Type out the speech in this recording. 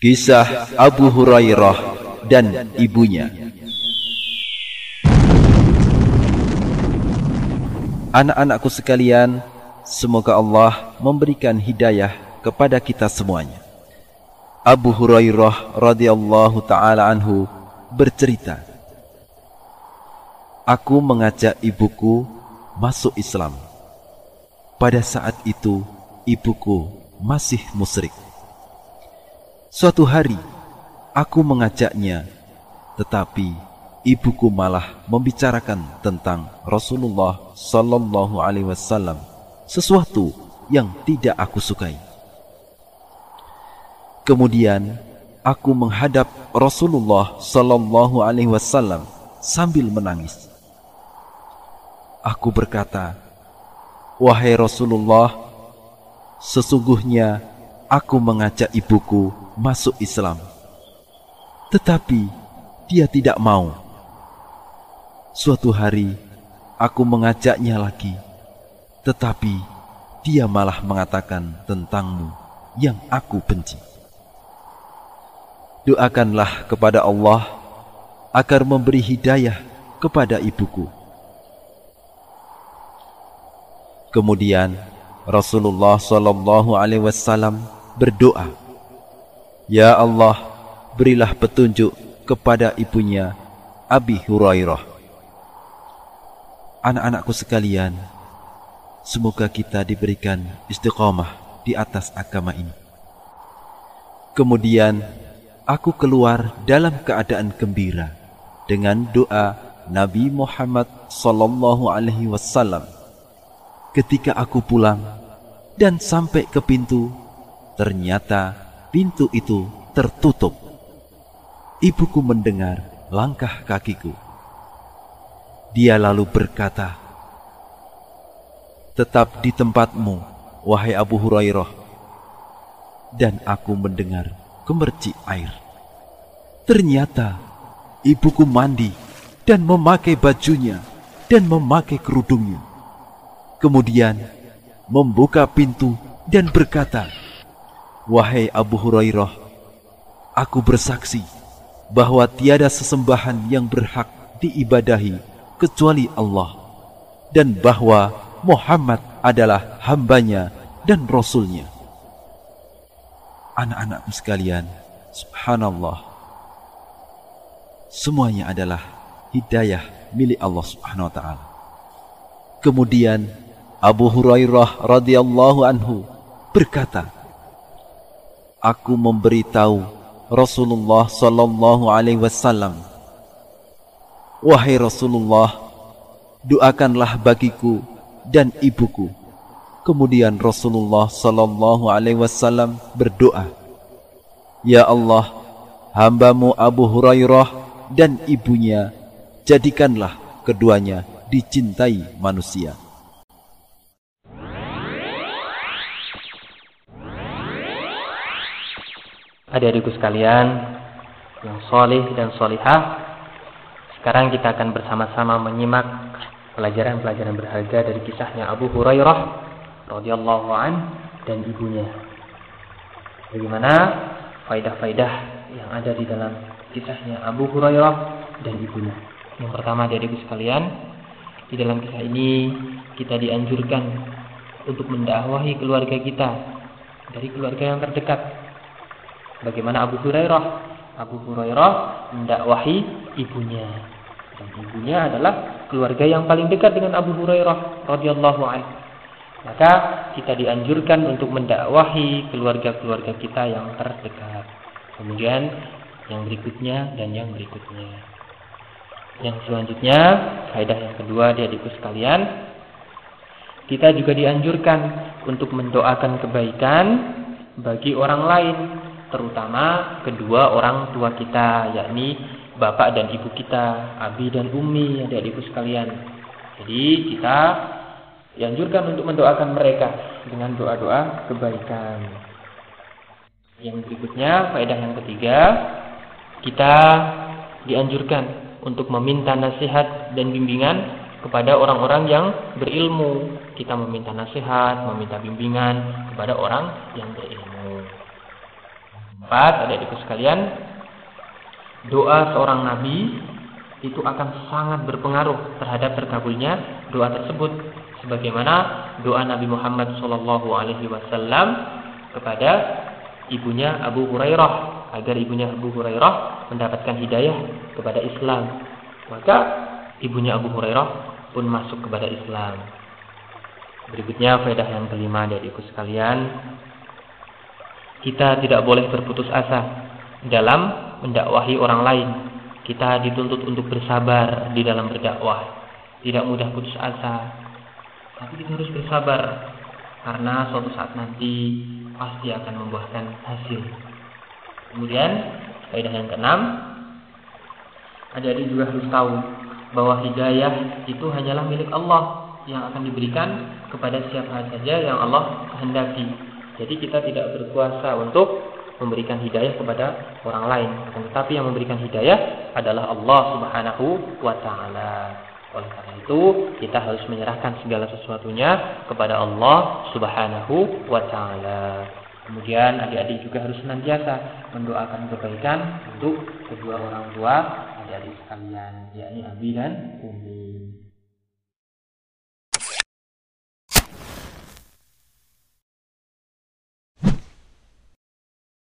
Kisah Abu Hurairah dan ibunya Anak-anakku sekalian, semoga Allah memberikan hidayah kepada kita semuanya. Abu Hurairah radhiyallahu taala anhu bercerita, Aku mengajak ibuku masuk Islam. Pada saat itu, ibuku masih musyrik. Suatu hari, aku mengajaknya, tetapi ibuku malah membicarakan tentang Rasulullah Sallallahu Alaihi Wasallam, sesuatu yang tidak aku sukai. Kemudian aku menghadap Rasulullah Sallallahu Alaihi Wasallam sambil menangis. Aku berkata, "Wahai Rasulullah, sesungguhnya aku mengajak ibuku masuk Islam. Tetapi dia tidak mau. Suatu hari aku mengajaknya lagi, tetapi dia malah mengatakan tentangmu yang aku benci. Doakanlah kepada Allah agar memberi hidayah kepada ibuku. Kemudian Rasulullah Shallallahu Alaihi Wasallam berdoa Ya Allah, berilah petunjuk kepada ibunya Abi Hurairah. Anak-anakku sekalian, semoga kita diberikan istiqamah di atas agama ini. Kemudian aku keluar dalam keadaan gembira dengan doa Nabi Muhammad sallallahu alaihi wasallam. Ketika aku pulang dan sampai ke pintu, ternyata pintu itu tertutup. Ibuku mendengar langkah kakiku. Dia lalu berkata, Tetap di tempatmu, wahai Abu Hurairah. Dan aku mendengar gemercik air. Ternyata ibuku mandi dan memakai bajunya dan memakai kerudungnya. Kemudian membuka pintu dan berkata, Wahai Abu Hurairah, aku bersaksi bahwa tiada sesembahan yang berhak diibadahi kecuali Allah dan bahwa Muhammad adalah hambanya dan rasulnya. Anak-anakku sekalian, subhanallah, semuanya adalah hidayah milik Allah subhanahu wa ta'ala. Kemudian Abu Hurairah radhiyallahu anhu berkata, aku memberitahu Rasulullah sallallahu alaihi wasallam. Wahai Rasulullah doakanlah bagiku dan ibuku. Kemudian Rasulullah sallallahu alaihi wasallam berdoa Ya Allah hambamu Abu Hurairah dan ibunya jadikanlah keduanya dicintai manusia adik-adikku sekalian yang solih dan solihah sekarang kita akan bersama-sama menyimak pelajaran-pelajaran berharga dari kisahnya Abu Hurairah radhiyallahu an dan ibunya. Bagaimana faidah-faidah yang ada di dalam kisahnya Abu Hurairah dan ibunya? Yang pertama adik-adikku sekalian di dalam kisah ini kita dianjurkan untuk mendakwahi keluarga kita dari keluarga yang terdekat Bagaimana Abu Hurairah? Abu Hurairah mendakwahi ibunya. Dan ibunya adalah keluarga yang paling dekat dengan Abu Hurairah radhiyallahu anhu. Maka kita dianjurkan untuk mendakwahi keluarga-keluarga kita yang terdekat. Kemudian yang berikutnya dan yang berikutnya. Yang selanjutnya, faedah yang kedua di sekalian, kita juga dianjurkan untuk mendoakan kebaikan bagi orang lain, terutama kedua orang tua kita, yakni bapak dan ibu kita, abi dan umi, adik-adikku sekalian. Jadi kita dianjurkan untuk mendoakan mereka dengan doa-doa kebaikan. Yang berikutnya, faedah yang ketiga, kita dianjurkan untuk meminta nasihat dan bimbingan kepada orang-orang yang berilmu. Kita meminta nasihat, meminta bimbingan kepada orang yang berilmu. Empat, adik-adikku sekalian, doa seorang nabi itu akan sangat berpengaruh terhadap terkabulnya doa tersebut. Sebagaimana doa Nabi Muhammad SAW alaihi wasallam kepada ibunya Abu Hurairah agar ibunya Abu Hurairah mendapatkan hidayah kepada Islam. Maka ibunya Abu Hurairah pun masuk kepada Islam. Berikutnya faedah yang kelima dari ikut sekalian kita tidak boleh berputus asa dalam mendakwahi orang lain. Kita dituntut untuk bersabar di dalam berdakwah. Tidak mudah putus asa. Tapi kita harus bersabar. Karena suatu saat nanti pasti akan membuahkan hasil. Kemudian, kaidah yang keenam, adik-adik juga harus tahu bahwa hidayah itu hanyalah milik Allah yang akan diberikan kepada siapa saja yang Allah kehendaki. Jadi kita tidak berkuasa untuk memberikan hidayah kepada orang lain. Tetapi yang memberikan hidayah adalah Allah Subhanahu wa taala. Oleh karena itu, kita harus menyerahkan segala sesuatunya kepada Allah Subhanahu wa taala. Kemudian adik-adik juga harus senantiasa mendoakan kebaikan untuk kedua orang tua adik-adik sekalian, yakni abi dan umi.